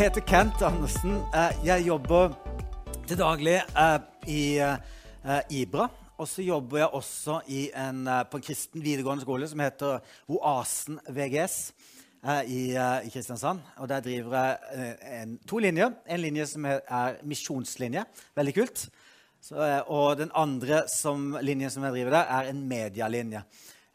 Jeg heter Kent Andersen. Eh, Jeg jobber til daglig eh, i eh, Ibra. Og så jobber jeg også en, på en kristen videregående skole som heter Oasen VGS i, i Kristiansand. Og der driver jeg en, to linjer. En linje som er, misjonslinje. Veldig kult. Så, og den andre som, linjen som jeg driver der, er en medialinje.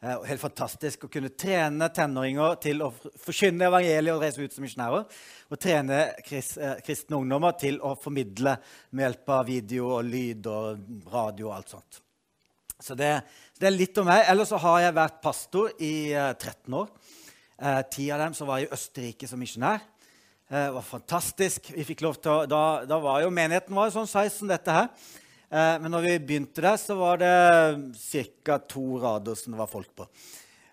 Eh, helt fantastisk å kunne trene tenåringer til å forkynne evangeliet og reise ut som misjonærer. Og trene eh, kristne ungdommer til å formidle med hjelp av video og lyd og radio og alt sånt. Så det, det er litt om meg. Ellers så har jeg vært pastor i eh, 13 år. Eh, Ti av dem så var jeg i Østerrike som misjonær. Det var fantastisk. Vi fikk lov til å, da, da var jo Menigheten var sånn size som dette her. Eh, men når vi begynte der, så var det ca. to rader som det var folk på.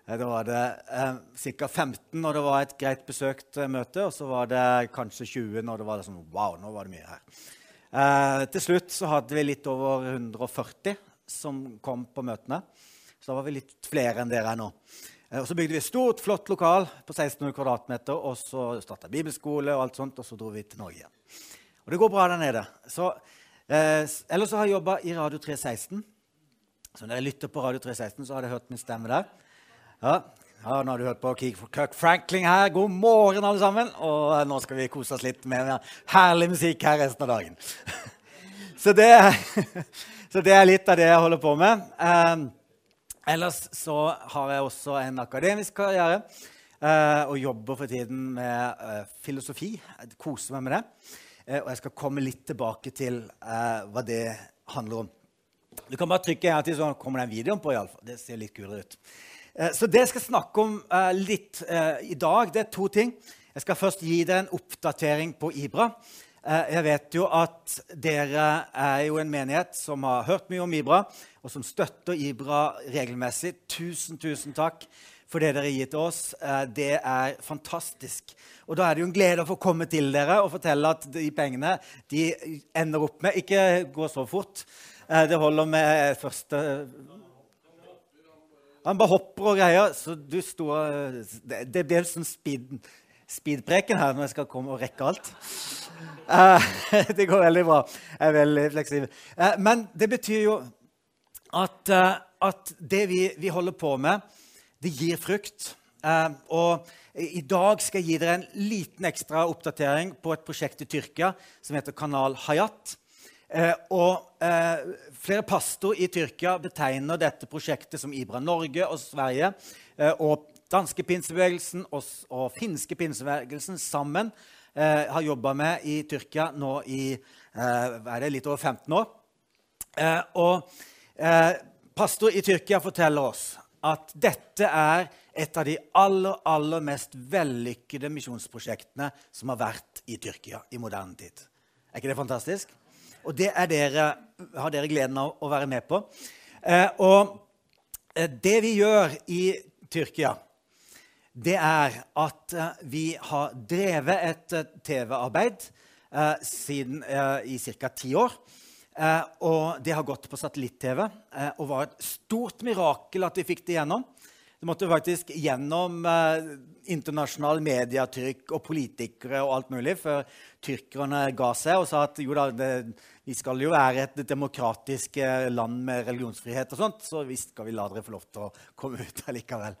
Eh, Da var det eh, ca. 15 når det var et greit besøkt eh, møte, og så var det kanskje 20 når det var sånn Wow, nå var det mye her. Eh, til slutt så hadde vi litt over 140 som kom på møtene. Så da var vi litt flere enn dere er nå. Eh, og så bygde vi et stort, flott lokal på 1600 kvadratmeter, og så starta bibelskole og alt sånt, og så dro vi til Norge igjen. Og det går bra der nede. Så, eh, ellers så har jeg jobba i Radio 316. Så når dere lytter på Radio 316, så har dere hørt min stemme der. Ja, ja nå har du hørt på Kirk Franklin her. God morgen, alle sammen. Og eh, nå skal vi kose oss litt med herlig musikk her resten av dagen. Så det, så det er litt av det jeg holder på med. Eh, ellers så har jeg også en akademisk karriere eh, og jobber for tiden med eh, filosofi. Jeg koser meg med det. Eh, og jeg skal komme litt tilbake til eh, hva det handler om. Du kan bare trykke her til, så kommer den videoen på. I alle fall. Det ser litt kulere ut. Eh, Så det jeg skal snakke om litt i dag, det er to ting. Jeg skal først gi deg en oppdatering på Ibra. Jeg vet jo at dere er jo en menighet som har hørt mye om Ibra, og som støtter Ibra regelmessig. Tusen, tusen takk for det dere har gitt oss. Eh, Det er fantastisk. Og da er det jo en glede å få komme til dere og fortelle at de pengene de ender opp med Ikke gå så fort. Eh, Det holder med første Han bare hopper og greier. Så du sto Det, blir sånn speed, speedpreken her når jeg skal komme og rekke alt. Eh, Det går veldig bra. Jeg er veldig fleksibel. Men det betyr jo at, at det vi, vi holder på med, det gir frukt. Eh, og i dag skal jeg gi dere en liten ekstra oppdatering på et prosjekt i Tyrkia som heter Kanal Hayat. Eh, og eh, flere pastor i Tyrkia betegner dette prosjektet som Ibra Norge og Sverige og danske pinsebevegelsen og, og finske pinsebevegelsen sammen eh, har jobba med i Tyrkia nå i eh, litt over 15 år. Eh, og pastor i Tyrkia forteller oss at dette er et av de aller, aller mest vellykkede misjonsprosjektene som har vært i Tyrkia i moderne tid. Er ikke det fantastisk? Og det er dere, har dere gleden av å være med på. Eh, og eh, det vi gjør i Tyrkia, det er at eh, vi har drevet et eh, TV-arbeid eh, eh, i ca. ti år. Eh, og det har gått på satellitt-TV eh, og var et stort mirakel at vi fikk det gjennom. Det måtte faktisk gjennom eh, internasjonal medietrykk og politikere og alt mulig før tyrkerne ga seg og sa at jo da, det, vi skal jo være et demokratisk eh, land med religionsfrihet og sånt, så visst skal vi la dere få lov til å komme ut allikevel.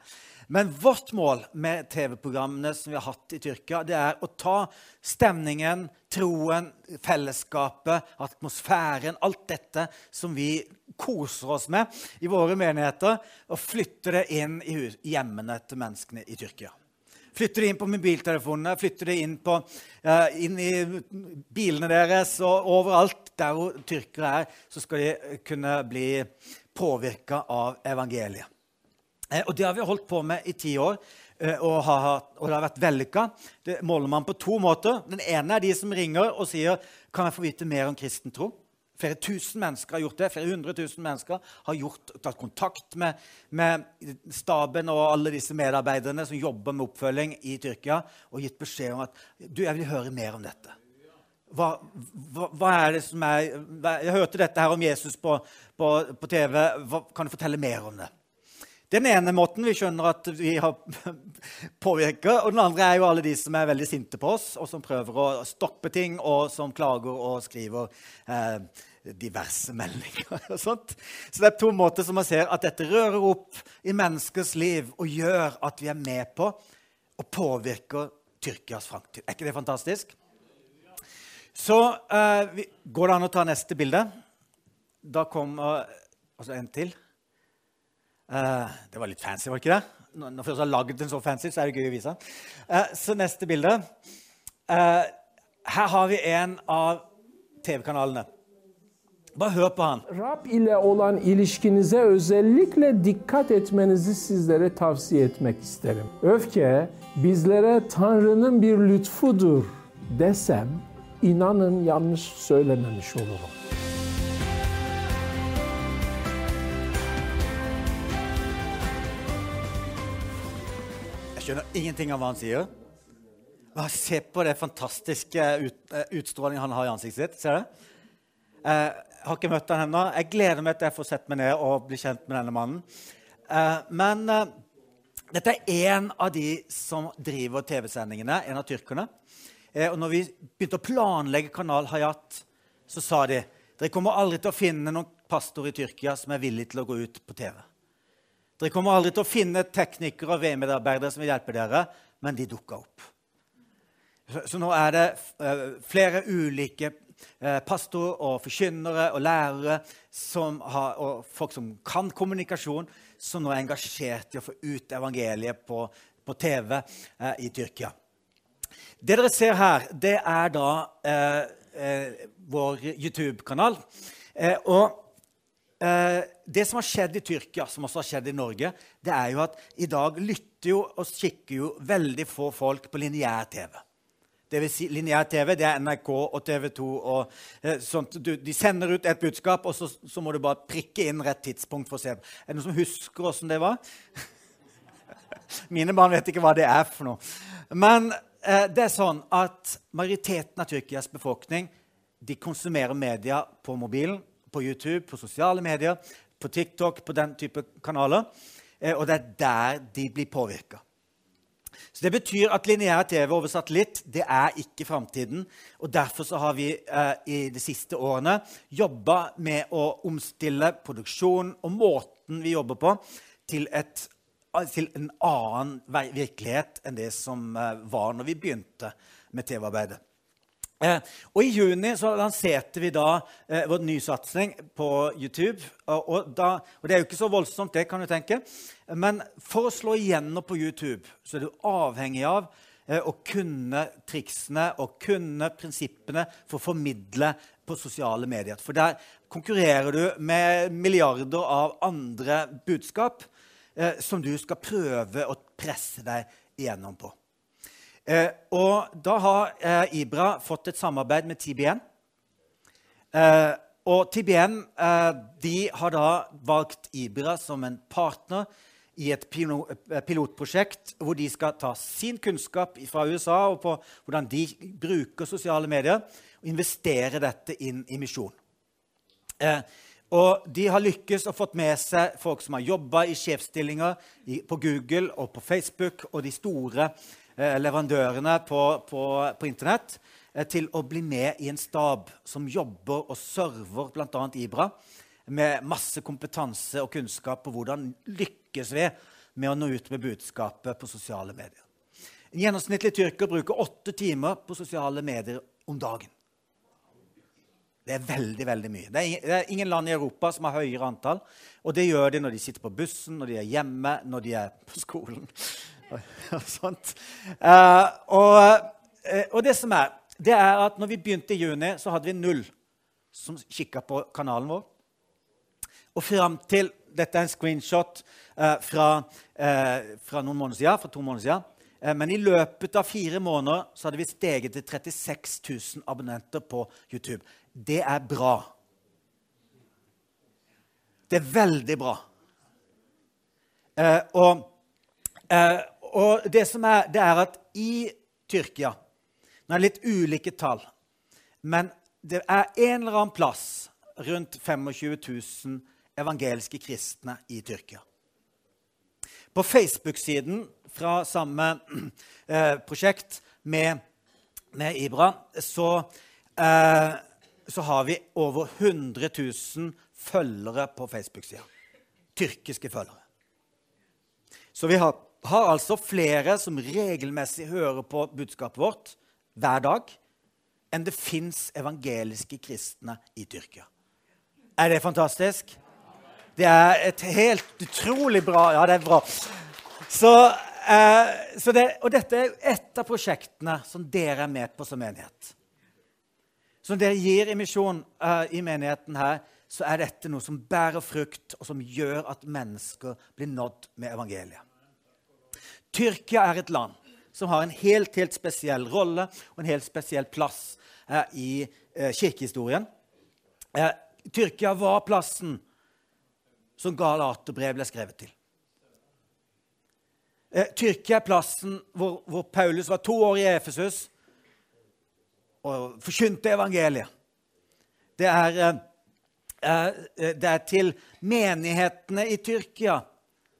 Men vårt mål med TV-programmene som vi har hatt i Tyrkia, det er å ta stemningen, troen, fellesskapet, atmosfæren, alt dette som vi koser oss med i våre menigheter, og flytte det inn i hjemmene til menneskene i Tyrkia. Flytte det inn på mobiltelefonene, flytte det inn, på, eh, inn i bilene deres og overalt der hvor tyrkere er, så skal de kunne bli påvirka av evangeliet. Eh, Og det har vi holdt på med i ti år, eh, og, har, og det har vært vellykka. Det måler man på to måter. Den ene er de som ringer og sier kan jeg få vite mer om kristen tro. Flere tusen mennesker har gjort det. Flere hundre tusen mennesker har gjort, tatt kontakt med, med staben og alle disse medarbeiderne som jobber med oppfølging i Tyrkia, og gitt beskjed om at du, jeg vil høre mer om dette. Hva, hva, hva er det som er Jeg hørte dette her om Jesus på, på, på TV. Hva, kan du fortelle mer om det? Den ene måten vi skjønner at vi har påvirka, og den andre er jo alle de som er veldig sinte på oss, og som prøver å stoppe ting, og som klager og skriver eh, diverse meldinger. og sånt. Så det er to måter som man ser at dette rører opp i menneskers liv og gjør at vi er med på og påvirker Tyrkias framtid. Er ikke det fantastisk? Så eh, vi, går det an å ta neste bilde. Da kommer altså en til. Uh, det var litt fancy, var ikke det? Når vi har lagd den så fancy, så er det gøy å vise. Uh, så neste bilde. Uh, her har vi en av TV-kanalene. Bare hør på han. Rab ile olan ilişkinize özellikle dikkat etmenizi sizlere tavsiye etmek isterim. Öfke bizlere Tanrı'nın bir lütfudur desem inanın yanlış söylememiş olurum. Jeg skjønner ingenting av hva han sier. Bare se på det fantastiske ut, eh, utstrålingen han har i ansiktet sitt. Ser du? Eh, jeg har ikke møtt han ennå. Jeg gleder meg til jeg får sett meg ned og bli kjent med denne mannen. Eh, men dette er en av de som driver TV-sendingene, en av tyrkerne. og når vi begynte å planlegge Kanal Hayat, så sa de dere kommer aldri til å finne noen pastor i Tyrkia som er villig til å gå ut på TV. Dere kommer aldri til å finne teknikere og VM-medarbeidere som vil hjelpe dere, men de dukka opp. Så, så, nå er det uh, flere ulike uh, pastorer og forkynnere og lærere har, og folk som kan kommunikasjon, som nå er engasjert i å få ut evangeliet på, på TV eh, i Tyrkia. Det dere ser her, det er da vår YouTube-kanal. og Eh, det som har skjedd i Tyrkia, som også har skjedd i Norge, det er jo at i dag lytter jo og kikker jo veldig få folk på lineær-TV. Det vil si, lineær TV det er NRK og TV 2. og eh, sånt. Du, de sender ut et budskap, og så, så, må du bare prikke inn rett tidspunkt for å se. Er det noen som husker åssen det var? Mine barn vet ikke hva det er for noe. Men eh, det er sånn at majoriteten av Tyrkias befolkning de konsumerer media på mobilen på YouTube, på sosiale medier, på TikTok, på den type kanaler. Eh, og det er der de blir påvirka. Så Det betyr at lineær TV over satellitt det er ikke framtiden. Og derfor har vi eh, i de siste årene jobba med å omstille produksjonen og måten vi jobber på, til, et, til en annen virkelighet enn det som eh, var når vi begynte med TV-arbeidet. Eh, og I juni så lanserte vi da eh, vår nysatsing på YouTube. Og, og, da, og, Det er jo ikke så voldsomt, det kan du tenke. Men for å slå igjennom på YouTube så er du avhengig av eh, å kunne triksene og kunne prinsippene for å formidle på sosiale medier. For der konkurrerer du med milliarder av andre budskap eh, som du skal prøve å presse deg igjennom på. Eh, og da har eh, Ibra fått et samarbeid med TBN. Eh, og TBN eh, har da valgt Ibra som en partner i et eh, pilotprosjekt hvor de skal ta sin kunnskap fra USA og på hvordan de bruker sosiale medier, og investere dette inn i misjon. Eh, og de har lykkes og fått med seg folk som har jobba i sjefsstillinger på Google og på Facebook, og de store leverandørene på, på, på Internett eh, til å bli med i en stab som jobber og server bl.a. Ibra med masse kompetanse og kunnskap på hvordan lykkes vi med å nå ut med budskapet på sosiale medier. En gjennomsnittlig tyrker bruker åtte timer på sosiale medier om dagen. Det er veldig veldig mye. Det er, ingen, land i Europa som har høyere antall. Og det gjør de når de sitter på bussen, når de er hjemme, når de er på skolen sånt. Uh, og, uh, og, det som er, det er at når vi begynte i juni, så hadde vi null som kikka på kanalen vår. Og fram til Dette er en screenshot uh, fra, fra, noen måneder siden, fra to måneder siden. Men i løpet av fire måneder så hadde vi steget til 36 000 abonnenter på YouTube. Det er bra. Det er veldig bra. og og det som er, det er at i Tyrkia Nå er det litt ulike tall, men det er en eller annen plass rundt 25 000 evangeliske kristne i Tyrkia. På Facebook-siden fra samme eh, prosjekt med, med Ibra så, eh, så, har vi over 100 000 følgere på Facebook-sida. Tyrkiske følgere. Så vi har, har altså flere som regelmessig hører på budskapet vårt hver dag, enn det fins evangeliske kristne i Tyrkia. Er det fantastisk? Det er et helt utrolig bra Ja, det er bra. Så, eh, så det, og dette er et av prosjektene som dere er med på som menighet. Som dere gir i misjon eh, i menigheten her, så er dette noe som bærer frukt, og som gjør at mennesker blir nådd med evangeliet. Tyrkia er et land som har en helt, helt spesiell rolle og en helt spesiell plass eh, i eh, kirkehistorien. Eh, Tyrkia var plassen som Galaterbrev ble skrevet til. Eh, Tyrkia er plassen hvor, hvor, Paulus var to år i Efesus og forkynte evangeliet. Det er, eh, eh det er til menighetene i Tyrkia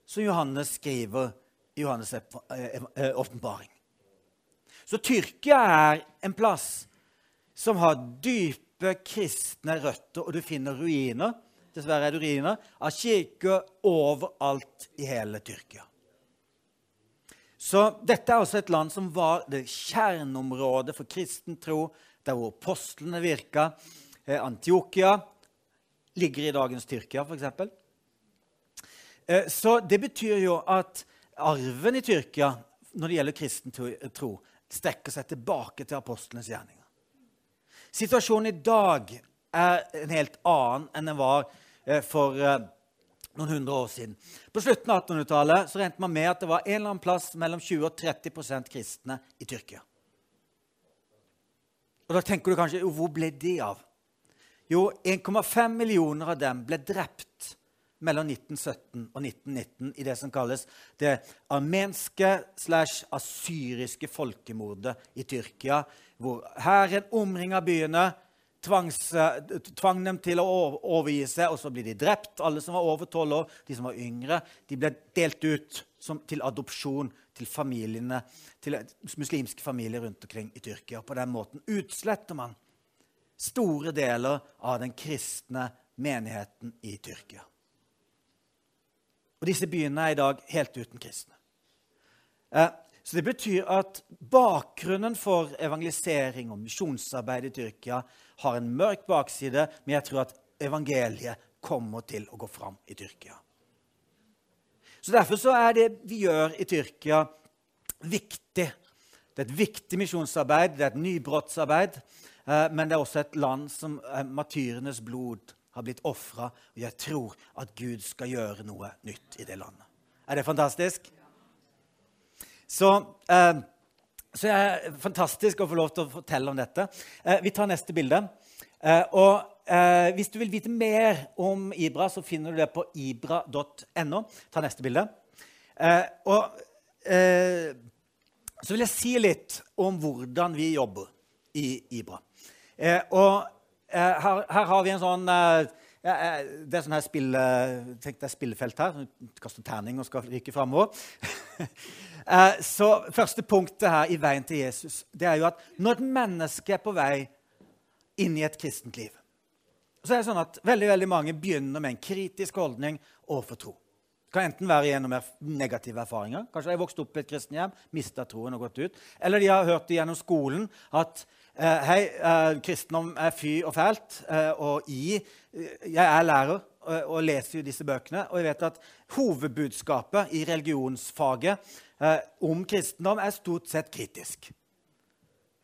som Johannes skriver Johannes' eh, eh, åpenbaring. Så Tyrkia er en plass som har dype kristne røtter, og du finner ruiner dessverre er det ruiner, av kirker overalt i hele Tyrkia. Så dette er altså et land som var det kjerneområdet for kristen tro, der hvor apostlene virka. Eh, Antiokia ligger i dagens Tyrkia, f.eks. Så det betyr jo at arven i Tyrkia når det gjelder kristen tro, strekker seg tilbake til apostlenes gjerninger. Situasjonen i dag er en helt annen enn den var Eh, for eh, noen hundre år siden. På slutten av 1800-tallet så regnet man med at det var en eller annen plass mellom 20 og 30% kristne i Tyrkia. Og Da tenker du kanskje hvor ble de av? Jo, 1,5 millioner av dem ble drept mellom 1917 og 1919 i det som kalles det armenske slash asyriske folkemordet i Tyrkia, hvor hæren omringa byene tvangs, tvang dem til å overgi seg, og så blir de drept. Alle som var over tolv år, de som var yngre, de ble delt ut som, til adopsjon til familiene, til muslimske familier rundt omkring i Tyrkia. På den måten utsletter man store deler av den kristne menigheten i Tyrkia. Og disse byene er i dag helt uten kristne. Eh, så Det betyr at bakgrunnen for evangelisering og misjonsarbeid i Tyrkia har en mørk bakside, men jeg tror at evangeliet kommer til å gå fram i Tyrkia. Så Derfor så er det vi gjør i Tyrkia, viktig. Det er et viktig misjonsarbeid, det er et nybrottsarbeid. Eh, men det er også et land som er matyrenes blod har blitt ofra. Og jeg tror at Gud skal gjøre noe nytt i det landet. Er det fantastisk? Så, eh, så det fantastisk å få lov til å fortelle om dette. Eh, vi tar neste bilde. Eh, og eh, Hvis du vil vite mer om Ibra, så finner du det på ibra.no. Ta neste bilde. Eh, og eh, så vil jeg si litt om hvordan vi jobber i Ibra. og her, her, har vi en sånn det er sånn her spill, tenk deg spillefelt her. Du kaster terning og skal ryke framover. Eh, så første punktet her i veien til Jesus det er jo at når et menneske er på vei inn i et kristent liv, så er det sånn at veldig, veldig mange begynner med en kritisk holdning overfor tro. Det kan enten være gjennom negative erfaringer. Kanskje de har vokst opp i et kristent hjem, mista troen og gått ut. Eller de har hørt det gjennom skolen at eh, hei, eh, kristendom er fy og fælt. Eh, og i Jeg er lærer og, og leser jo disse bøkene. Og jeg vet at hovedbudskapet i religionsfaget om kristendom er stort sett kritisk.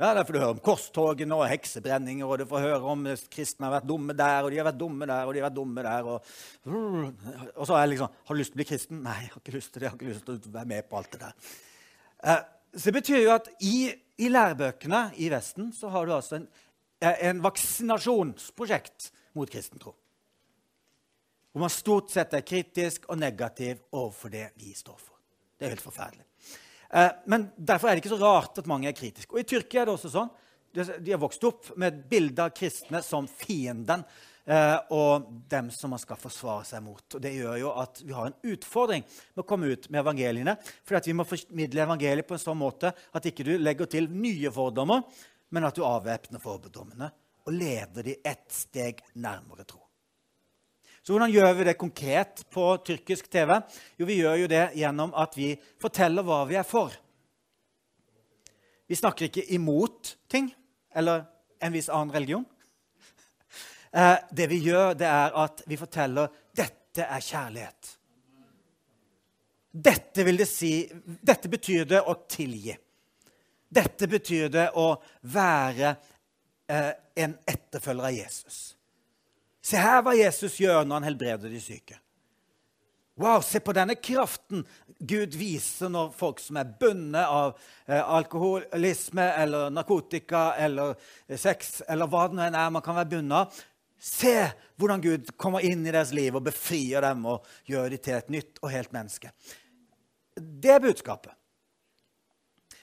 Ja, det er fordi du hører om korstogene og heksebrenninger, og du får høre om kristne har vært dumme der, og de har vært dumme der, og de har vært dumme der. Og, og så er det liksom Har du lyst til å bli kristen? Nei, jeg har ikke lyst til det. Jeg har ikke lyst til å være med på alt det der. Eh, så det betyr jo at i, i lærebøkene i Vesten så har du altså en, en vaksinasjonsprosjekt mot kristen tro. Hvor man stort sett er kritisk og negativ overfor det vi står for. Det er helt forferdelig. Eh, men derfor er det ikke så rart at mange er kritiske. Og I Tyrkia er det også sånn. De har vokst opp med et bilde av kristne som fienden. Eh, og dem som man skal forsvare seg mot. Og Det gjør jo at vi har en utfordring med å komme ut med evangeliene. fordi vi må formidle evangeliet på en sånn måte at ikke du legger til nye fordommer, men at du avvæpner fordommene og leder de ett steg nærmere tro. Så hvordan gjør vi det konkret på tyrkisk TV? Jo, vi gjør jo det gjennom at vi forteller hva vi er for. Vi snakker ikke imot ting eller en viss annen religion. Eh, det vi gjør, det er at vi forteller dette er kjærlighet. Dette, vil det si, dette betyr det å tilgi. Dette betyr det å være eh, en etterfølger av Jesus. Se her hva Jesus gjør når han helbreder de syke. Wow, Se på denne kraften Gud viser når folk som er bundet av eh, alkoholisme eller narkotika eller eh, sex eller hva det nå enn er man kan være bundet av. Se hvordan Gud kommer inn i deres liv og befrier dem og gjør dem til et nytt og helt menneske. Det er budskapet.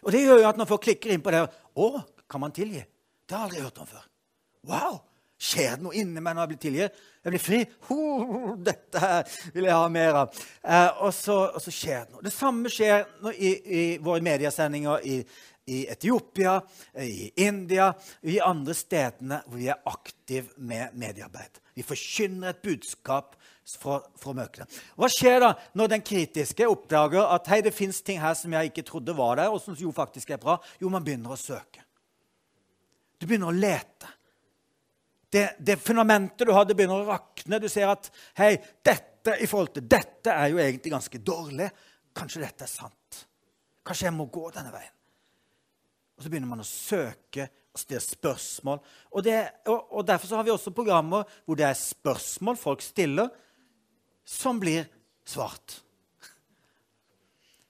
Og det gjør jo at når folk klikker inn på det Å, kan man tilgi? Det har jeg aldri hørt om før. Wow! Skjer det noe inni meg når jeg blir tilgitt? Jeg blir fri. Ho, dette vil jeg ha mer av. Eh, og, så, og, så, skjer det noe. Det samme skjer i, i, våre mediesendinger i, i, Etiopia, i India, i andre stedene hvor vi er aktive med mediearbeid. Vi forkynner et budskap fra møte det. Hva skjer da når den kritiske oppdager at hei, det fins ting her som jeg ikke trodde var der, og som jo faktisk er bra? Jo, man begynner å søke. Du begynner å lete det, det, fundamentet du hadde, begynner å rakne. Du ser at hei, dette i forhold til dette er jo egentlig ganske dårlig. Kanskje dette er sant. Kanskje jeg må gå denne veien. Og Så begynner man å søke og stille spørsmål. Og, det, og, og Derfor har vi også programmer hvor det er spørsmål folk stiller, som blir svart.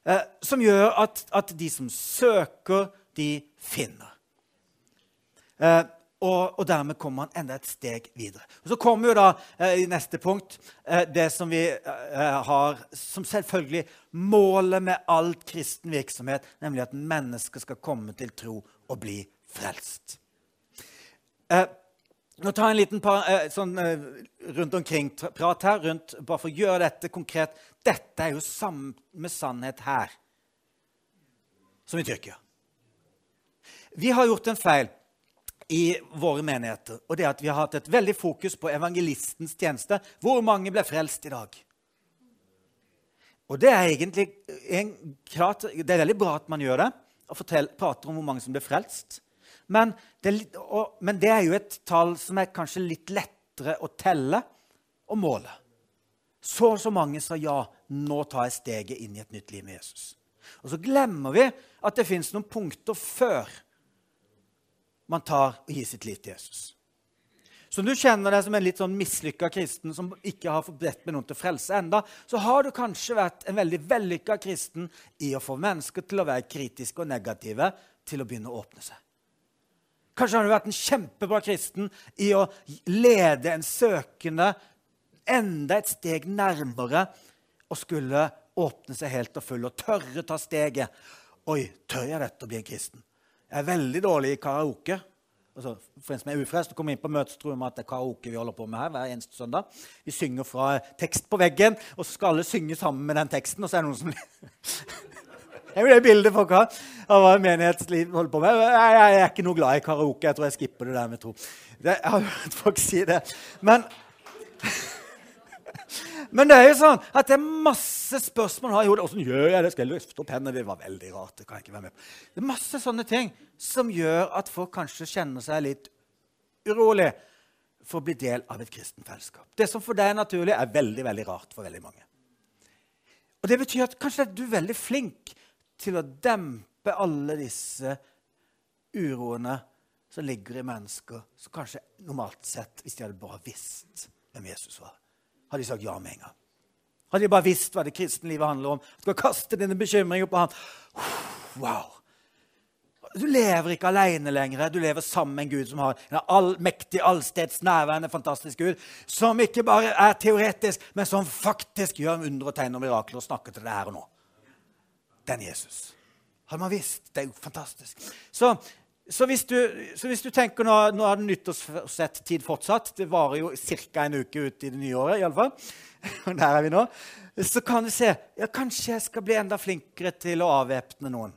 Eh, som gjør at, at, de som søker, de finner. Eh, og, og, dermed kommer man enda et steg videre. Og Så kommer jo da eh, i neste punkt eh, det som vi eh, har som selvfølgelig målet med all kristen virksomhet, nemlig at mennesker skal komme til tro og bli frelst. Eh, nå tar jeg en liten par, eh, sånn eh, rundt omkring-prat her, rundt, bare for å gjøre dette konkret. Dette er jo samme sannhet her som i Tyrkia. Vi har gjort en feil i våre menigheter. Og det at vi har hatt et veldig fokus på evangelistens tjeneste. Hvor mange ble frelst i dag? Og det er egentlig en, klart, det er veldig bra at man gjør det, og fortell, prater om hvor mange som ble frelst. Men det, og, men det, er jo et tall som er kanskje litt lettere å telle og måle. Så og så mange sa ja, nå tar jeg steget inn i et nytt liv med Jesus. Og så glemmer vi at det fins noen punkter før man tar og gir sitt liv til Jesus. Så om du kjenner deg som en litt sånn mislykka kristen som ikke har bedt med noen til frelse enda, så har du kanskje vært en veldig vellykka kristen i å få mennesker til å være kritiske og negative til å begynne å åpne seg. Kanskje har du vært en kjempebra kristen i å lede en søkende enda et steg nærmere og skulle åpne seg helt og full og tørre ta steget. Oi, tør jeg dette å bli en kristen? Jeg er veldig dårlig i karaoke. Altså, for en som er ufrelst kommer inn på møtet, tror jeg at det er karaoke vi holder på med her hver eneste søndag. Vi synger fra tekst på veggen, og så skal alle synge sammen med den teksten. Og så er det noen som det er jo det bildet folk har av hva menighetsliv holder på med. Jeg, jeg, er ikke noe glad i karaoke. Jeg tror jeg skipper det der med tro. Det, jeg har hørt folk si det. Men men det er jo sånn at det er masse spørsmål har i hodet. Åssen gjør jeg det? Skal jeg løfte opp hendene? Det var veldig rart. Det kan jeg ikke være med på. Det er masse sånne ting som gjør at folk kanskje kjenner seg litt urolig for å bli del av et kristent fellesskap. Det som for deg er naturlig, er veldig veldig rart for veldig mange. Og Det betyr at kanskje er du veldig flink til å dempe alle disse uroene som ligger i mennesker, som kanskje normalt sett, hvis de hadde bare visst hvem Jesus var, hadde de sagt ja med en gang. Hadde de bare visst hva det kristenlivet handler om. Skal kaste dine bekymringer på ham. Wow! Du lever ikke alene lenger. Du lever sammen med en Gud som har en allmektig, allsteds nærværende, fantastisk Gud. Som ikke bare er teoretisk, men som faktisk gjør under og tegn og mirakler og snakker til deg her og nå. Den Jesus. Hadde man visst. Det er jo fantastisk. Så Så hvis du, så hvis du tenker nå, nå er det nyttårssett-tid fortsatt, det varer jo ca. en uke ut i det nye året, I alle fall. Der er vi nå. Så kan du se ja, kanskje jeg skal bli enda flinkere til å avvæpne noen.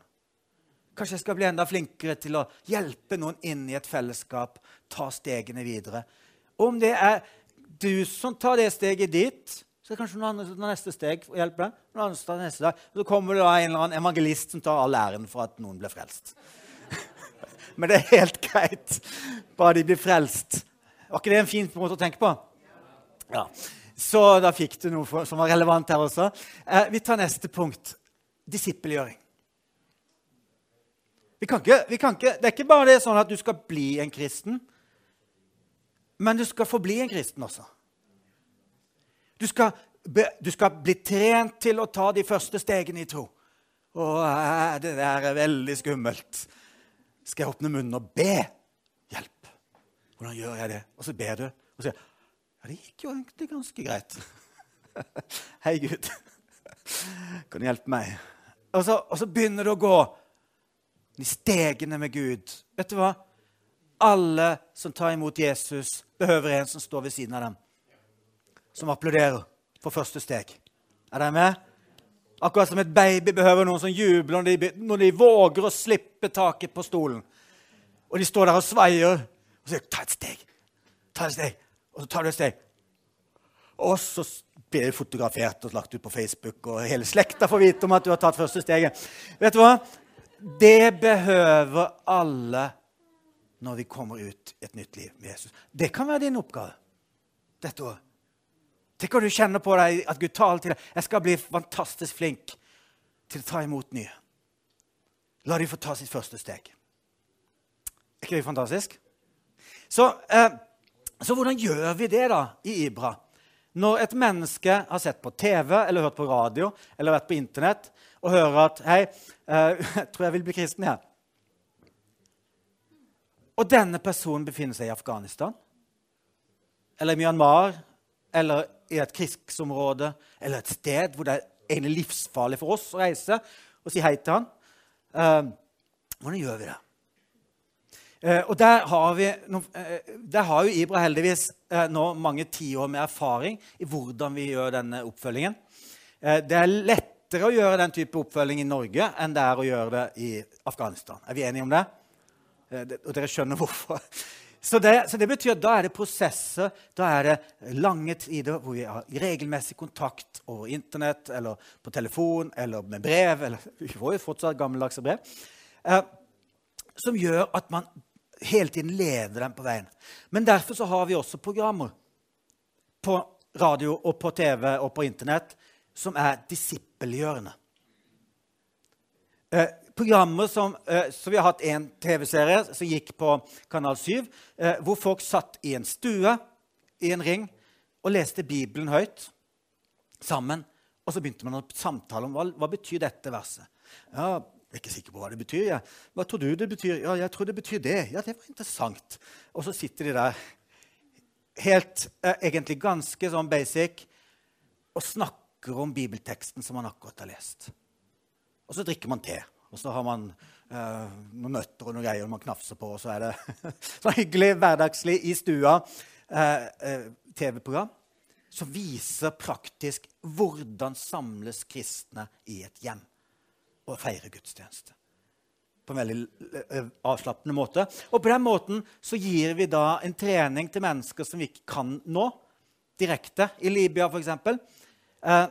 Kanskje jeg skal bli enda flinkere til å hjelpe noen inn i et fellesskap, ta stegene videre. Og om det er du som tar det steget dit, så er det kanskje noen andre som tar neste steg og å hjelpe deg. Noen andre tar neste dag. Og så kommer det da en eller annen evangelist som tar all æren for at noen ble frelst. Men det er helt greit, bare de blir frelst. Var ikke det en fin måte å tenke på? Ja. Så da fikk du noe som var relevant her også. Eh, vi tar neste punkt. Disippelgjøring. Vi kan ikke, vi kan ikke, det er ikke bare det sånn at du skal bli en kristen, men du skal forbli en kristen også. Du skal, du skal bli trent til å ta de første stegene i tro. Å, eh, det der er veldig skummelt skal jeg åpne munnen og be. Hjelp. Hvordan gjør jeg det? Og så ber du. Og så sier jeg ja, det gikk jo egentlig ganske greit. Hei, Gud. Kan du hjelpe meg? Og så, og så begynner du å gå de stegene med Gud. Vet du hva? Alle som tar imot Jesus, behøver en som står ved siden av dem. Som applauderer for første steg. Er dere med? Akkurat som et baby behøver noen som jubler når de, når de våger å slippe taket på stolen. Og de står der og sveier og sier 'ta et steg'. Ta et steg. Og så tar du et steg. Og så blir det fotografert og lagt ut på Facebook, og hele slekta får vite om at du har tatt første steget. Vet du hva? Det behøver alle når vi kommer ut i et nytt liv med Jesus. Det kan være din oppgave dette året. Tenk om du kjenner på deg at Gud taler til deg. Jeg skal bli fantastisk flink til å ta imot nye. La dem få ta sitt første steg. Er ikke det fantastisk? Så, eh, så, hvordan gjør vi det da i Ibra? Når et menneske har sett på TV eller hørt på radio eller vært på Internett og hører at 'Hei, eh, jeg tror jeg vil bli kristen', jeg. Og denne personen befinner seg i Afghanistan eller i Myanmar eller i et krigsområde eller et sted hvor det er livsfarlig for oss å reise og si hei til han. Uh, hvordan gjør vi det? Uh, og der har, vi, uh, der har jo Ibra heldigvis nå mange tiår med erfaring i hvordan vi gjør denne oppfølgingen. det er lettere å gjøre den type oppfølging i Norge enn det er å gjøre det i Afghanistan. Er vi enige om det? og dere skjønner hvorfor. Så det, så det, betyr at da er det prosesser, da er det lange tider hvor vi har regelmessig kontakt over Internett eller på telefon eller med brev. eller Vi får jo fortsatt gammeldagse brev. Eh, som gjør at man hele tiden leder dem på veien. Men derfor så har vi også programmer på radio og på TV og på Internett som er disippelgjørende. Eh, programmer som, eh, så Vi har hatt en TV-serie som gikk på Kanal 7, eh, hvor folk satt i en stue i en ring og leste Bibelen høyt sammen. Og så begynte man å samtale om hva, hva betyr dette verset. Ja, jeg er ikke sikker på hva det betyr. Ja. Hva tror du det betyr? Ja, jeg tror det betyr det. Ja, det var interessant. Og så sitter de der helt, eh, egentlig ganske sånn basic og snakker om bibelteksten som man akkurat har lest. Og så drikker man te. Og så har man eh, noen nøtter og noen greier man knafser på, og så er det så hyggelig hverdagslig i stua eh, uh, TV-program som viser praktisk hvordan samles kristne i et hjem og feirer gudstjeneste. På en veldig avslappende måte. Og på den måten så gir vi da en trening til mennesker som vi ikke kan nå direkte. I Libya, f.eks., eh,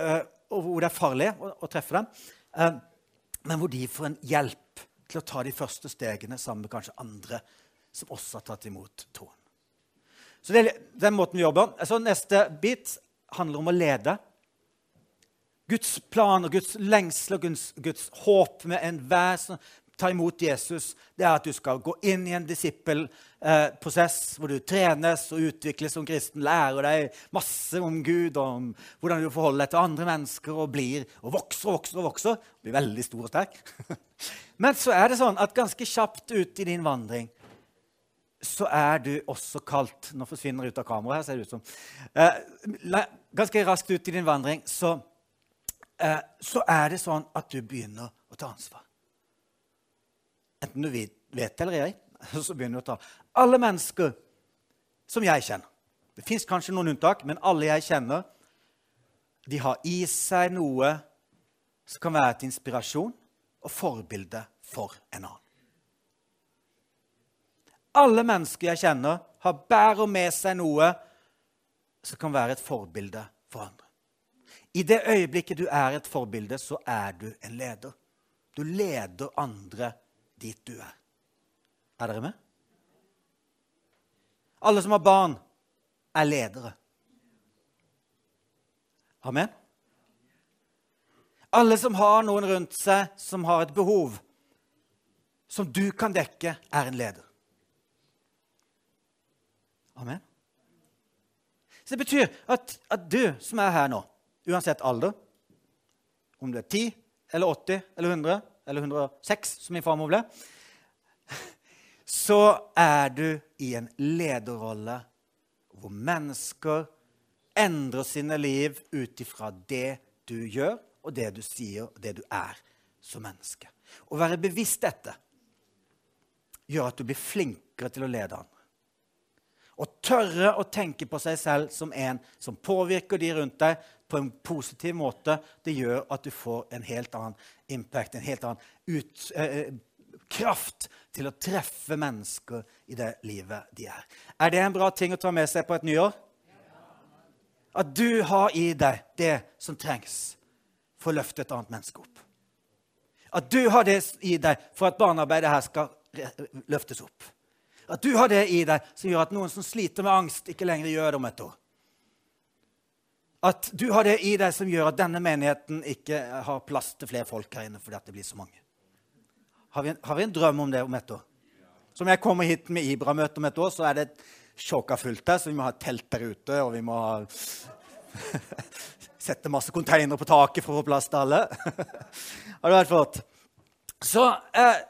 eh, hvor det er farlig å, å treffe dem. Uh, men hvor de får en hjelp til å ta de første stegene sammen med kanskje andre som også har tatt imot troen. Så det er den måten vi jobber. Så neste bit handler om å lede. Guds plan og Guds lengsel og Guds, Guds håp med enhver som tar imot Jesus, det er at du skal gå inn i en disippelprosess eh, hvor du trenes og utvikles som kristen, lærer deg masse om Gud og om hvordan du forholder deg til andre mennesker og blir og vokser og vokser og vokser. Blir veldig stor og sterk. Men så er det sånn at ganske kjapt ut i din vandring så er du også kalt Nå forsvinner det ut av kameraet, her, ser det ut som. Eh, ganske raskt ut i din vandring så, eh, så er det sånn at du begynner å ta ansvar. Enten du vet det eller ei, så begynner du å ta Alle mennesker som jeg kjenner Det fins kanskje noen unntak, men alle jeg kjenner, de har i seg noe som kan være til inspirasjon og forbilde for en annen. Alle mennesker jeg kjenner, har bærer med seg noe som kan være et forbilde for andre. I det øyeblikket du er et forbilde, så er du en leder. Du leder andre dit du er. Er dere med? Alle som har barn, er ledere. Amen? Alle som har noen rundt seg som har et behov som du kan dekke, er en leder. Amen? Så Det betyr at, at du som er her nå, uansett alder, om du er 10 eller 80 eller 100 eller 106, som min farmor ble, så er du i en lederrolle hvor mennesker endrer sine liv ut ifra det du gjør, og det du sier, og det du er som menneske. Å være bevisst dette gjør at du blir flinkere til å lede andre. Å tørre å tenke på seg selv som en som påvirker de rundt deg på en positiv måte, det gjør at du får en helt annen impact, en helt annen ut, eh, kraft til å treffe mennesker i det livet de er. Er det en bra ting å ta med seg på et nyår? At du har i deg det som trengs for å løfte et annet menneske opp. At du har det i deg for at barnearbeidet her skal løftes opp. At du har det i deg som gjør at noen som sliter med angst, ikke lenger gjør det om et år. At du har det i deg som gjør at denne menigheten ikke har plass til flere folk her inne fordi det blir så mange. Har vi, en, har vi, en, drøm om det om et år? Som jeg kommer hit med Ibra-møte om et år, så er det sjåka fullt her, så vi må ha telt der ute, og vi må ha sette masse konteinere på taket for å få plass til alle. har det vært flott? Så eh,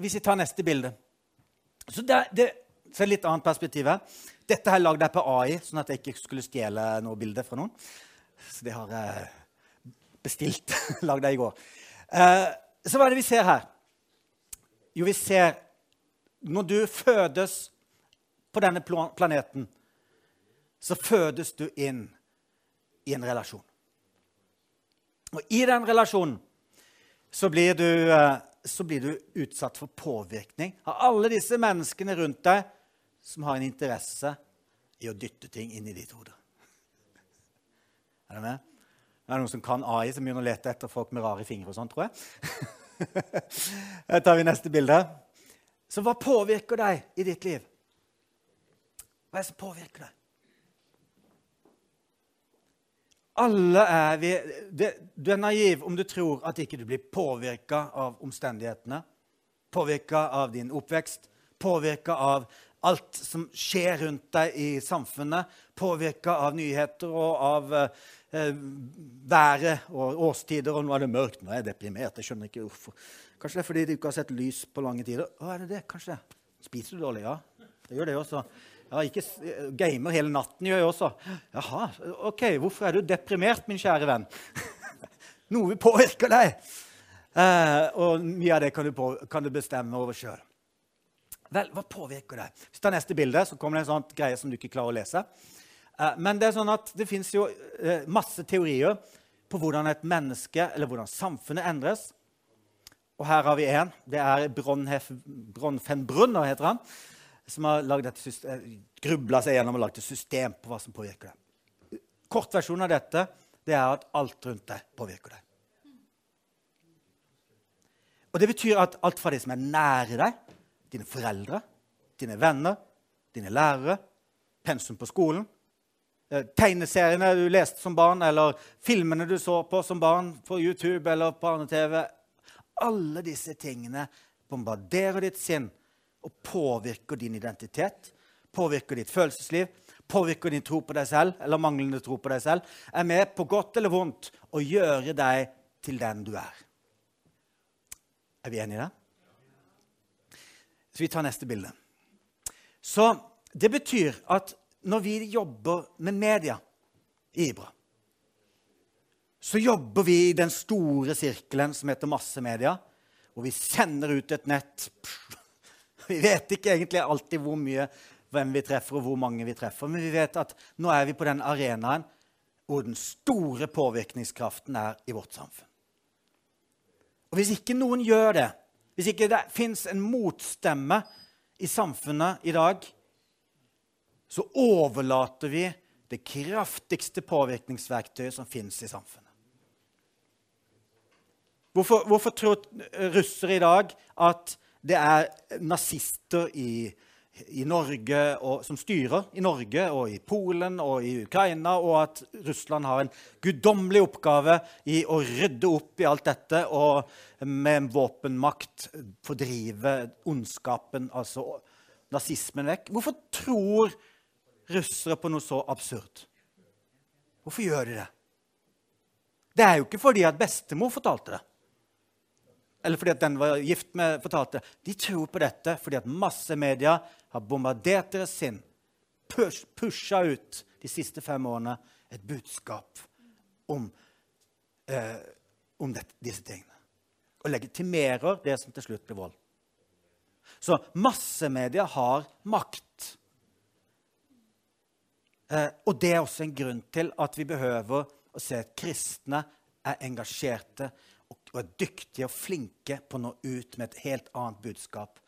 hvis vi tar neste bilde Så det, det så er litt annet perspektiv her. Dette lagde jeg på AI, sånn at jeg ikke skulle stjele noe bilde fra noen. Så det har jeg bestilt. lagd det i går. Eh, så hva er det vi ser her? Jo, vi ser Når du fødes på denne planeten, så fødes du inn i en relasjon. Og i den relasjonen så blir du, eh, så blir du utsatt for påvirkning av alle disse menneskene rundt deg som har en interesse i å dytte ting inn i ditt hode. Er det med? Det er noen som kan AI, som begynner å lete etter folk med rare fingre og sånn, tror jeg. Her tar vi neste bilde. Så hva påvirker deg i ditt liv? Hva er det som påvirker deg? Alle er vi Du er naiv om du tror at ikke du blir påvirka av omstendighetene. Påvirka av din oppvekst, påvirka av alt som skjer rundt deg i samfunnet. Påvirka av nyheter og av eh, været og årstider. Og nå er det mørkt, nå er jeg deprimert. Jeg skjønner ikke hvorfor. Kanskje det er fordi du ikke har sett lys på lange tider. Å, er det det? Kanskje Spiser du dårlig? Ja, det gjør det også. Ja, ikke gamer hele natten gjør jeg også. Jaha, ok, hvorfor er du deprimert, min kjære venn? Noe påvirker deg. Eh, og mye av det kan du, på, kan du bestemme over sjøl. Vel, hva påvirker deg? Hvis du tar neste bilde, så kommer det en sånn greie som du ikke klarer å lese. Eh, men det er sånn at det fins jo eh, masse teorier på hvordan et menneske eller hvordan samfunnet endres. Og her har vi én. Det er Bronfenbrunner, heter han, som har eh, grubla seg gjennom og lagd et system på hva som påvirker deg. Kortversjonen av dette det er at alt rundt deg påvirker deg. Og Det betyr at alt fra de som er nære deg, dine foreldre, dine venner, dine lærere, pensum på skolen, Eh, tegneseriene du leste som barn, eller filmene du så på som barn på YouTube eller på barne-TV Alle disse tingene bombarderer ditt sinn og påvirker din identitet, påvirker ditt følelsesliv, påvirker din tro på deg selv eller manglende tro på deg selv, er med på godt eller vondt å gjøre deg til den du er. Er vi enige i det? Så vi tar neste bilde. Så det betyr at når vi jobber med media i Ibra, så jobber vi i den store sirkelen som heter massemedia. hvor vi sender ut et nett. Vi vet ikke egentlig alltid hvor mye hvem vi treffer, og hvor mange vi treffer, men vi vet at nå er vi på den arenaen hvor den store påvirkningskraften er i vårt samfunn. Og Hvis ikke noen gjør det, hvis ikke det fins en motstemme i samfunnet i dag, så overlater vi det kraftigste påvirkningsverktøyet som fins i samfunnet. Hvorfor, hvorfor, tror russere i dag at det er nazister i, i Norge og, som styrer i Norge og i Polen og i Ukraina, og at Russland har en guddommelig oppgave i å rydde opp i alt dette og med våpenmakt fordrive ondskapen, altså nazismen, vekk? Hvorfor tror russere på noe så absurd? Hvorfor gjør de det? Det er jo ikke fordi at bestemor fortalte det eller fordi at den var gift med, fortalte. De tror på dette fordi at massemedia har bombardert deres sinn, push, pusha ut de siste fem årene et budskap om, eh, om dette, disse tingene. Og legitimerer det som til slutt blir vold. Så massemedia har makt. Eh, og det er også en grunn til at vi behøver å se at kristne er engasjerte og er dyktige og flinke på å nå ut med et helt annet budskap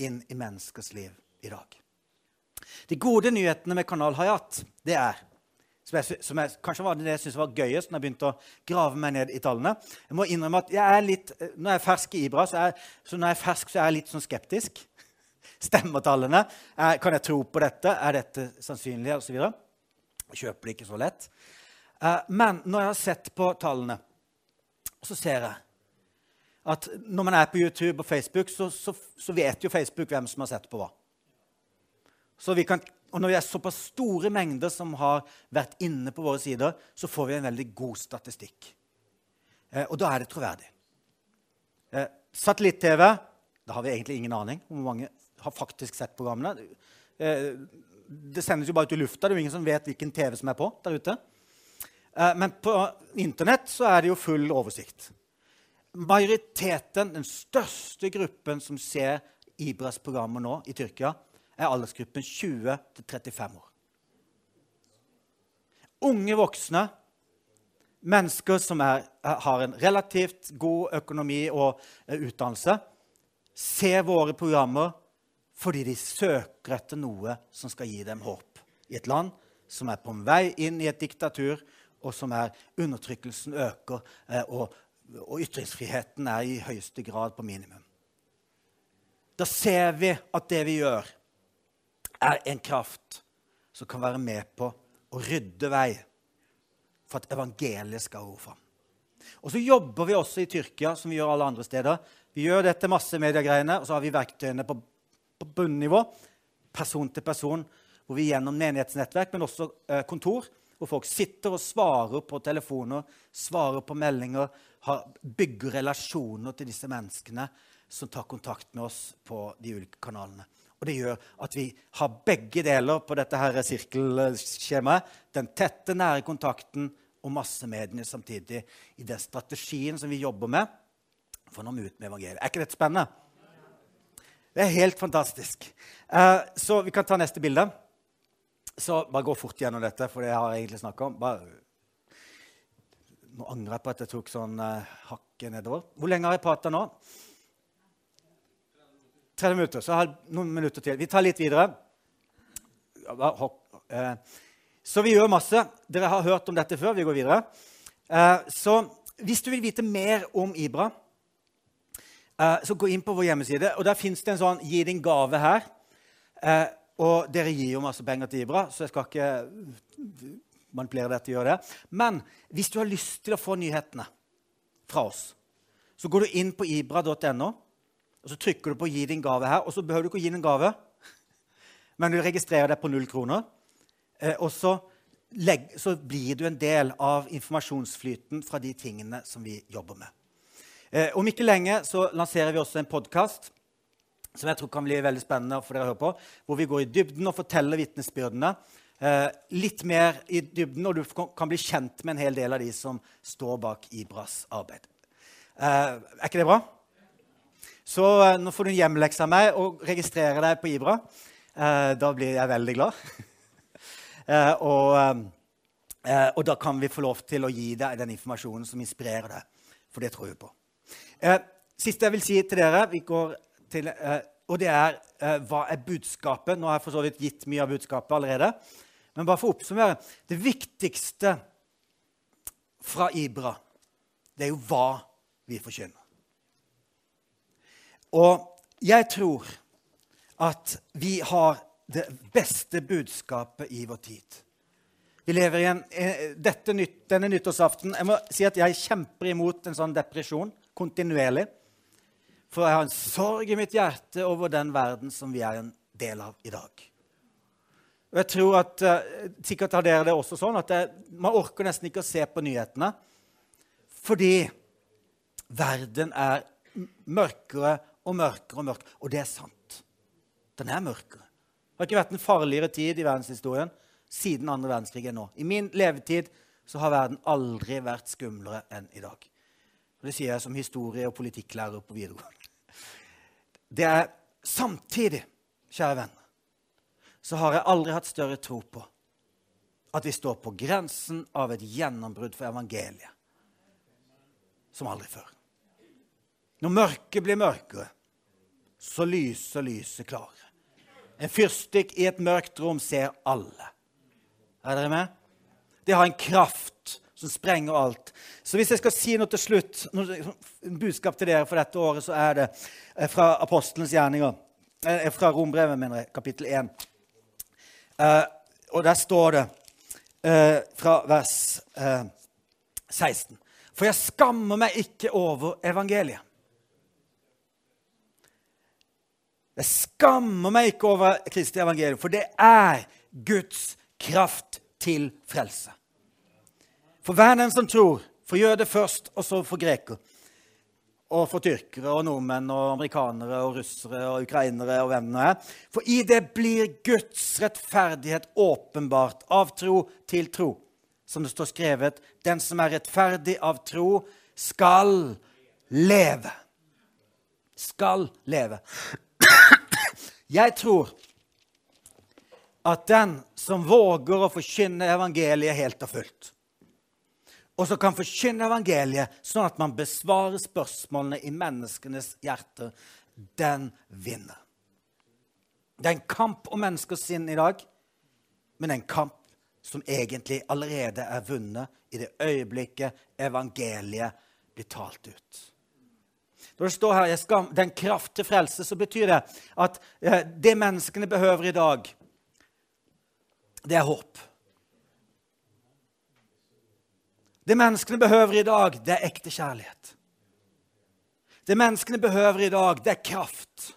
inn i menneskers liv i dag. De gode nyhetene med Kanal Hayat det er som, jeg, som jeg, kanskje var det jeg syntes var gøyest når jeg begynte å grave meg ned i tallene. Jeg må innrømme at jeg er litt, Når jeg er fersk i Ibra, så er, så når jeg er fersk, så er jeg litt sånn skeptisk. Stemmer tallene? kan jeg tro på dette? Er dette sannsynlig? Og så videre. Kjøper det ikke så lett. Eh, men når jeg har sett på tallene, så ser jeg at når man er på YouTube og Facebook, så, så, så vet jo Facebook hvem som har sett på hva. Kan, og når vi er såpass store mengder som har vært inne på våre sider, så får vi en veldig god statistikk. Eh, og da er det troverdig. Eh, Satellitt-TV Da har vi egentlig ingen aning om hvor mange har faktisk sett programmene. Eh, det sendes jo bare ut i lufta. Det er jo ingen som vet hvilken TV som er på der ute. Eh, men på Internett så er det jo full oversikt majoriteten, den største gruppen som ser Ibras programmer nå i Tyrkia, er aldersgruppen 20-35 år. Unge voksne, mennesker som er, har en relativt god økonomi og uh, utdannelse, ser våre programmer fordi de søker etter noe som skal gi dem håp i et land som er på vei inn i et diktatur, og som er undertrykkelsen øker, uh, og og ytringsfriheten er i høyeste grad på minimum. Da ser vi at det vi gjør, er en kraft som kan være med på å rydde vei for at evangeliet skal gå fram. Og så jobber vi også i Tyrkia, som vi gjør alle andre steder. Vi gjør dette massemediegreiene, og så har vi verktøyene på, på bunnivå, person til person, hvor vi gjennom menighetsnettverk, men også eh, kontor, hvor folk sitter og svarer på telefoner, svarer på meldinger, har, bygger relasjoner til disse menneskene som tar kontakt med oss på de ulike kanalene. Og Det gjør at vi har begge deler på dette her sirkelskjemaet. Den tette, nære kontakten og massemediene samtidig i den strategien som vi jobber med for å nå ut med evangeliet. Er ikke dette spennende? Det er helt fantastisk. Uh, så vi kan ta neste bilde. Så bare gå fort gjennom dette, for det har jeg egentlig snakka om. Bare, nå angrer jeg på at jeg tok sånn uh, hakket nedover. Hvor lenge har jeg prata nå? 30 minutter. Så jeg har noen minutter til. Vi tar litt videre. Uh, så vi gjør masse. Dere har hørt om dette før. Vi går videre. Uh, så hvis du vil vite mer om Ibra, så gå inn på vår hjemmeside. og Der fins det en sånn 'gi din gave' her. Og dere gir jo masse penger til Ibra, så jeg skal ikke manipulere dette. gjøre det. Men hvis du har lyst til å få nyhetene fra oss, så går du inn på ibra.no, og så trykker du på 'gi din gave' her. Og så behøver du ikke å gi en gave, men du registrerer deg på null kroner. Eh, og så, legg, så blir du en del av informasjonsflyten fra de tingene som vi jobber med. Eh, om ikke lenge så lanserer vi også en podkast som jeg tror kan bli veldig spennende for dere å høre på, hvor vi går i dybden og forteller vitnesbyrdene. Eh, litt mer i dybden, og du kan bli kjent med en hel del av de som står bak Ibras arbeid. Eh, er ikke det bra? Så eh, nå får du en hjemmelekse av meg og registrere deg på Ibra. Eh, da blir jeg veldig glad. eh, og, eh, og, da kan vi få lov til å gi deg den informasjonen som inspirerer deg. For det tror vi på. Eh, siste jeg vil si til dere, vi går til, eh, og det er hva er budskapet? Nå har jeg for så vidt gitt mye av budskapet allerede. Men bare for å oppsummere det viktigste fra Ibra, det er jo hva vi forkynner. Og jeg tror at vi har det beste budskapet i vår tid. Vi lever i en, dette, denne nyttårsaften Jeg må si at jeg kjemper imot en sånn depresjon kontinuerlig. For jeg har en sorg i mitt hjerte over den verden som vi er en del av i dag. Og jeg tror at, uh, Sikkert har dere det også sånn at det, man orker nesten ikke å se på nyhetene. Fordi verden er mørkere og mørkere og mørkere. Og det er sant. Den er mørkere. Det har ikke vært en farligere tid i verdenshistorien siden andre verdenskrig enn nå. I min levetid så har verden aldri vært skumlere enn i dag. Og det sier jeg som historie- og politikklærer på videregående. Det er samtidig, kjære venn, så har jeg aldri hatt større tro på at vi står på grensen av et gjennombrudd for evangeliet som aldri før. Når mørket blir mørkere, så lyser lyset klarere. En fyrstikk i et mørkt rom ser alle. Er dere med? Det har en kraft som sprenger alt. Så hvis jeg skal si noe til slutt, en budskap til dere for dette året, så er det eh, fra apostelens gjerninger. Eh, fra Rombrevet, mener jeg, kapittel 1. Eh, og der står det fra vers 16 For jeg skammer meg ikke over evangeliet. Jeg skammer meg ikke over Kristi evangelium, for det er Guds kraft til frelse. For hver den som tror, for jøde først, og så for greker. Og for tyrkere og nordmenn og amerikanere og russere og ukrainere og hvem det er. For i det blir Guds rettferdighet åpenbart av tro til tro. Som det står skrevet, den som er rettferdig av tro, skal leve. Skal leve. Jeg tror at den som våger å forkynne evangeliet helt og fullt, og som kan forkynne evangeliet sånn at man besvarer spørsmålene i menneskenes hjerter, den vinner. Det er en kamp om menneskers sinn i dag, men en kamp som egentlig allerede er vunnet i det øyeblikket evangeliet blir talt ut. Når det står her skal, 'den kraft til frelse', så betyr det at eh, det menneskene behøver i dag, det er håp. Det menneskene behøver i dag, det er ekte kjærlighet. Det menneskene behøver i dag, det er kraft.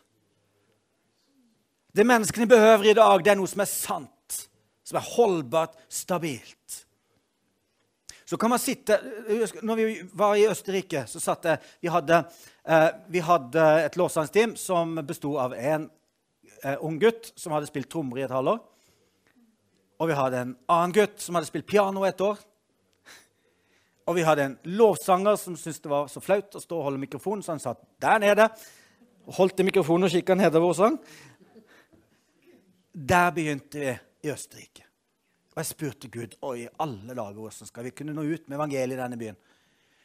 Det menneskene behøver i dag, det er noe som er sant, som er holdbart, stabilt. Så kan man sitte Når vi var i Østerrike, så satt jeg Vi hadde, eh, vi hadde et låtsangsteam som besto av en eh, ung gutt som hadde spilt trommer i et halvår. Og vi hadde en annen gutt som hadde spilt piano et år. Og vi hadde en lovsanger som syntes det var så flaut å stå og holde mikrofonen, så han satt der nede og holdt i mikrofonen og kikka nedover og sang. Der begynte vi i Østerrike. Og jeg spurte Gud oi, i alle dager, hvordan skal vi kunne nå ut med evangeliet i denne byen.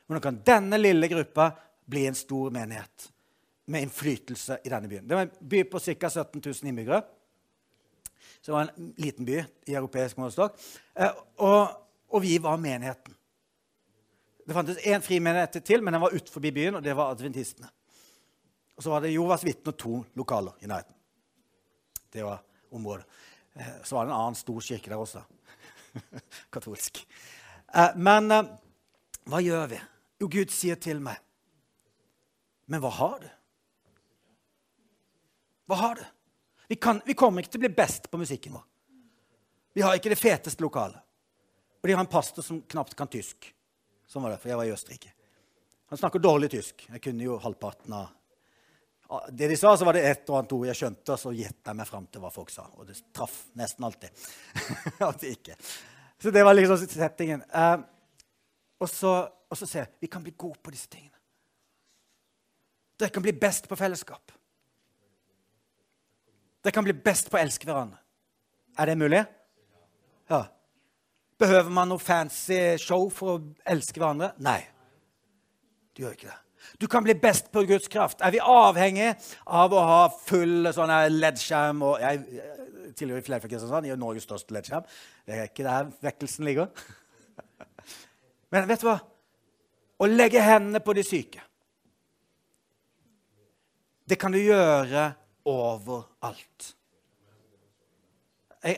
Hvordan kan denne lille gruppa bli en stor menighet med innflytelse i denne byen? Det var en by på ca. 17 000 innbyggere. Så det var en liten by i europeisk målestokk. Eh, og, og vi var menigheten. Det fantes én frimenighet til, men den var utenfor byen, og det var adventistene. Og så var det Jovas vitne og to lokaler i nærheten. Det var området. Eh, så var det en annen stor kirke der også. Katolsk. Eh, men eh, hva gjør vi? Jo, Gud sier til meg Men hva har du? Hva har du? Vi, kan, vi kommer ikke til å bli best på musikken vår. Vi har ikke det feteste lokalet. Og de har en pastor som knapt kan tysk. Sånn var det, for jeg var i Østerrike. Han snakker dårlig tysk. Jeg kunne jo halvparten av det de sa, så var det ett og annet ord jeg skjønte, og så gjetta jeg meg fram til hva folk sa. Og det traff nesten alltid. alltid ikke. Så det var liksom settingen. Eh, og så, og så ser jeg vi kan bli gode på disse tingene. Dere kan bli best på fellesskap. Dere kan bli best på å elske hverandre. Er det mulig? Ja. Behøver man noe fancy show for å elske hverandre? Nei. Du gjør ikke det. Du kan bli best på Guds kraft. Er vi avhengig av å ha full sånn LED-skjerm og Jeg tilhører Fleifjord Kristiansand, jeg er Norges største LED-skjerm. Det er ikke der vekkelsen ligger. Men vet du hva? Å legge hendene på de syke Det kan du gjøre overalt. Jeg,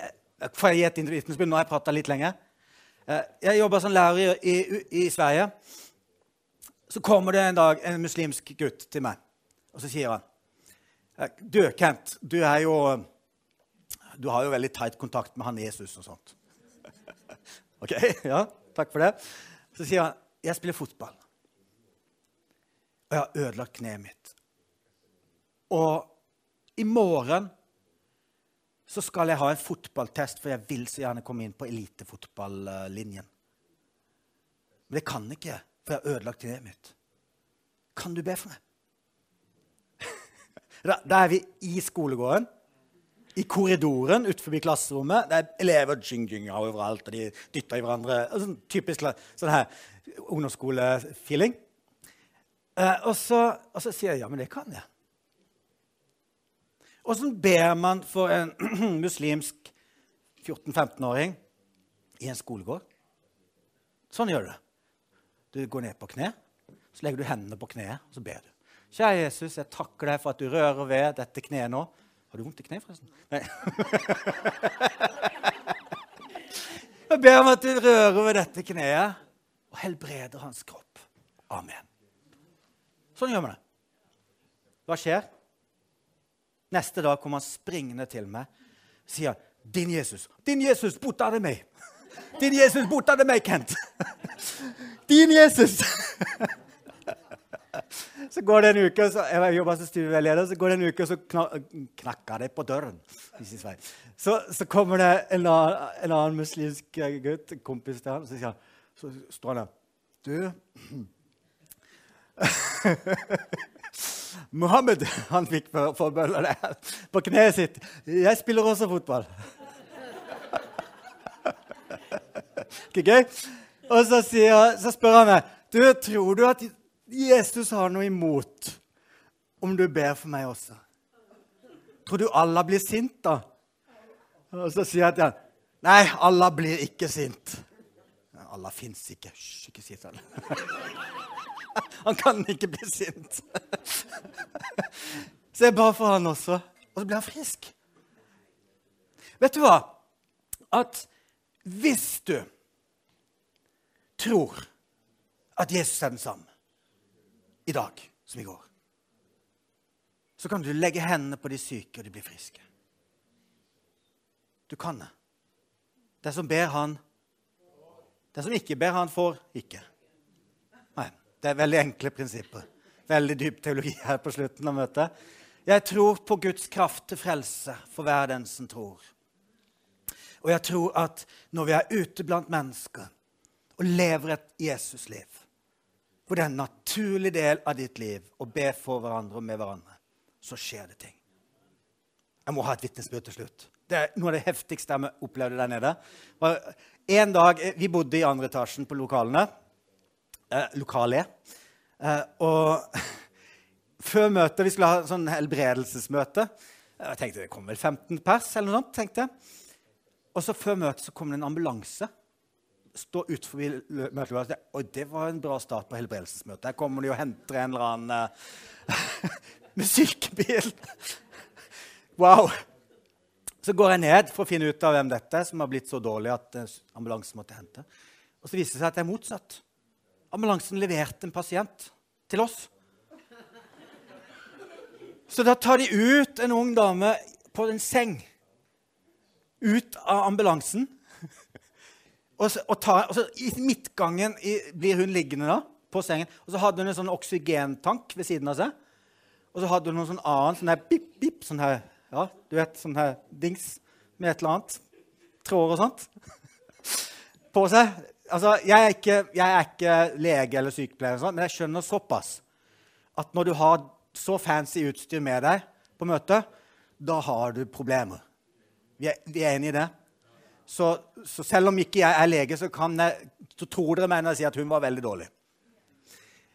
får jeg gi et vitnesbyrd? Nå har jeg prata litt lenge. Eh, jeg jobba som lærer i, i, i, Sverige. Så kommer det en dag en muslimsk gutt til meg, og så sier han eh, Du, Kent, du er jo Du har jo veldig tight kontakt med han Jesus og sånt. OK, ja, takk for det. Så sier han jeg spiller fotball, og jeg har ødelagt kneet mitt. Og i morgen så skal jeg ha en fotballtest, for jeg vil så gjerne komme inn på elitefotballinjen. Men det kan ikke, for jeg har ødelagt kneet mitt. Kan du be for meg? Da, da, er vi i skolegården, i korridoren utenfor klasserommet. Det er elever jing-jinga overalt, og de dytter i hverandre. Sånn, typisk sånn her ungdomsskolefeeling. Eh, og, og så sier jeg ja, men det kan jeg. Åssen ber man for en muslimsk 14-15-åring i en skolegård? Sånn gjør du det. Du går ned på kne, så legger du hendene på kneet, og så ber du. Kjære Jesus, jeg takker deg for at du rører ved dette kneet nå. Har du vondt i kneet, forresten? Nei. jeg ber om at du rører ved dette kneet og helbreder hans kropp. Amen. Sånn gjør vi det. Hva skjer? Neste dag kommer han springende til meg og sier 'Din Jesus, din Jesus, bort av meg!' 'Din Jesus, bort av meg, Kent!' 'Din Jesus!' Så går det en uke, så, jeg jobber som studieveileder, så går det en uke, og så knakker det på døren. Så, så kommer det en annen, en annen, muslimsk gutt, en kompis til han, så, han, så står han der Du Mohammed han fikk forbønner det på kneet sitt. Jeg spiller også fotball. Ikke gøy? Og så, sier, så, spør han meg du, tror du at Jesus har noe imot om du ber for meg også. Tror du Allah blir sint, da? Og så sier jeg til han nei, Allah blir ikke sint. Allah fins ikke. Hysj, ikke si det. Han kan ikke bli sint. Så jeg ba for han også, og så ble han frisk. Vet du hva? At hvis du tror at Jesus er den samme i dag som i går, så kan du legge hendene på de syke, og de blir friske. Du kan det. Den som ber, han Den som ikke ber, han får ikke. Det er veldig enkle prinsipper. Veldig dyp teologi her på slutten av møtet. Jeg tror på Guds kraft til frelse for hver den som tror. Og jeg tror at når vi er ute blant mennesker og lever et Jesusliv, hvor det er en naturlig del av ditt liv å be for hverandre og med hverandre, så skjer det ting. Jeg må ha et vitnesbyrd til slutt. Det er noe av det heftigste jeg opplevde der nede. En dag, Vi bodde i andre etasjen på lokalene eh, lokalet. Eh, og før møtet Vi skulle ha sånn helbredelsesmøte. Jeg tenkte det kom vel 15 pers, eller noe sånt. tenkte jeg. Og så før møtet så kom det en ambulanse. Stå utenfor møtet. Og det var en bra start på helbredelsesmøtet. Her kommer de og henter en eller annen uh, med sykebil. wow. Så går jeg ned for å finne ut av hvem dette er, som har blitt så dårlig at ambulansen måtte hente. Og så viser det seg at det er motsatt ambulansen leverte en pasient til oss. Så da tar de ut en ung dame på en seng ut av ambulansen. Og, så, og, tar, og så I midtgangen blir hun liggende da, på sengen. Og så hadde hun en sånn oksygentank ved siden av seg. Og så hadde hun noe sånn annet sånn her bip, bip, sånn her, ja, du vet, sånn her dings med et eller annet. Tråder og sånt. På seg altså, jeg, er ikke, jeg, er ikke, lege eller sykepleier, men jeg skjønner såpass at når du har så fancy utstyr med deg på møtet, da har du problemer. Vi er, vi er enige i det? Så, så, selv om ikke jeg er lege, så, jeg, så tror dere meg når jeg sier at hun var veldig dårlig.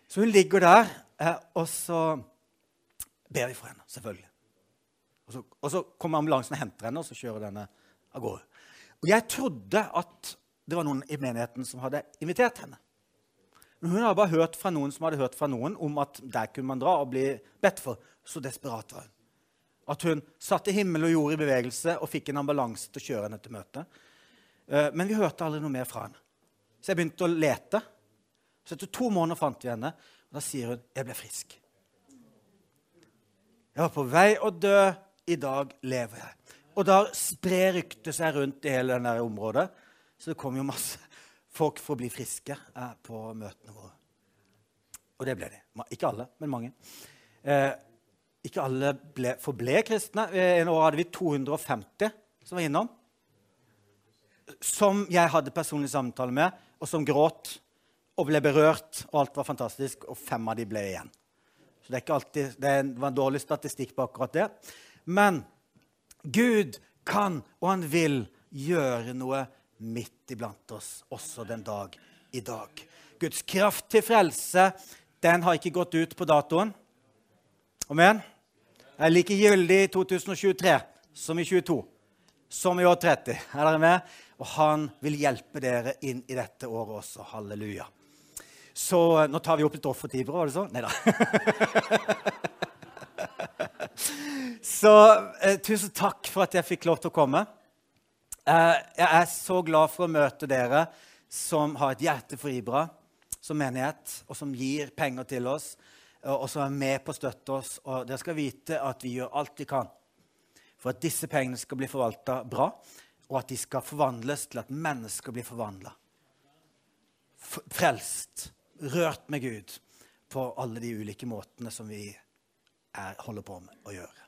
Så hun ligger der, eh, og så ber vi for henne, selvfølgelig. Og så, og så kommer ambulansen og henter henne, og så kjører denne av gårde. Og jeg trodde at det var noen i menigheten som hadde invitert henne. Men hun hadde bare hørt fra noen som hadde hørt fra noen om at der kunne man dra og bli bedt for. Så desperat var hun. At hun satte himmel og jord i bevegelse og fikk en ambulanse til å kjøre henne til møtet. Eh, men vi hørte aldri noe mer fra henne. Så jeg begynte å lete. Så etter to måneder fant vi henne, og da sier hun 'Jeg ble frisk'. Jeg var på vei å dø. I dag lever jeg. Og da sprer ryktet seg rundt i hele denne området. Så det kom jo masse folk for å bli friske eh, på møtene våre. Og det ble de. Ikke alle, men mange. Eh, ikke alle ble, forble kristne. Eh, en år hadde vi 250 som var innom. Som jeg hadde personlig samtale med, og som gråt og ble berørt. Og alt var fantastisk, og fem av de ble igjen. Så det, alltid, det var en dårlig statistikk på akkurat det. Men Gud kan, og han vil, gjøre noe midt iblant oss også den dag i dag. Guds kraft til frelse den har ikke gått ut på datoen. Amen er like gyldig i 2023 som i 22, som i år 30. Er dere med? Og han vil hjelpe dere inn i dette året også. Halleluja. Så nå tar vi opp litt offertiver, var det sånn? Nei da. så eh, tusen takk for at jeg fikk lov til å komme. Eh, jeg er så glad for å møte dere som har et hjerte for Ibra som menighet, og som gir penger til oss og som er med på å støtte oss. Og dere skal vite at vi gjør alt vi kan for at disse pengene skal bli forvalta bra, og at de skal forvandles til at mennesker blir forvandla. Frelst, rørt med Gud på alle de ulike måtene som vi er, holder på med å gjøre.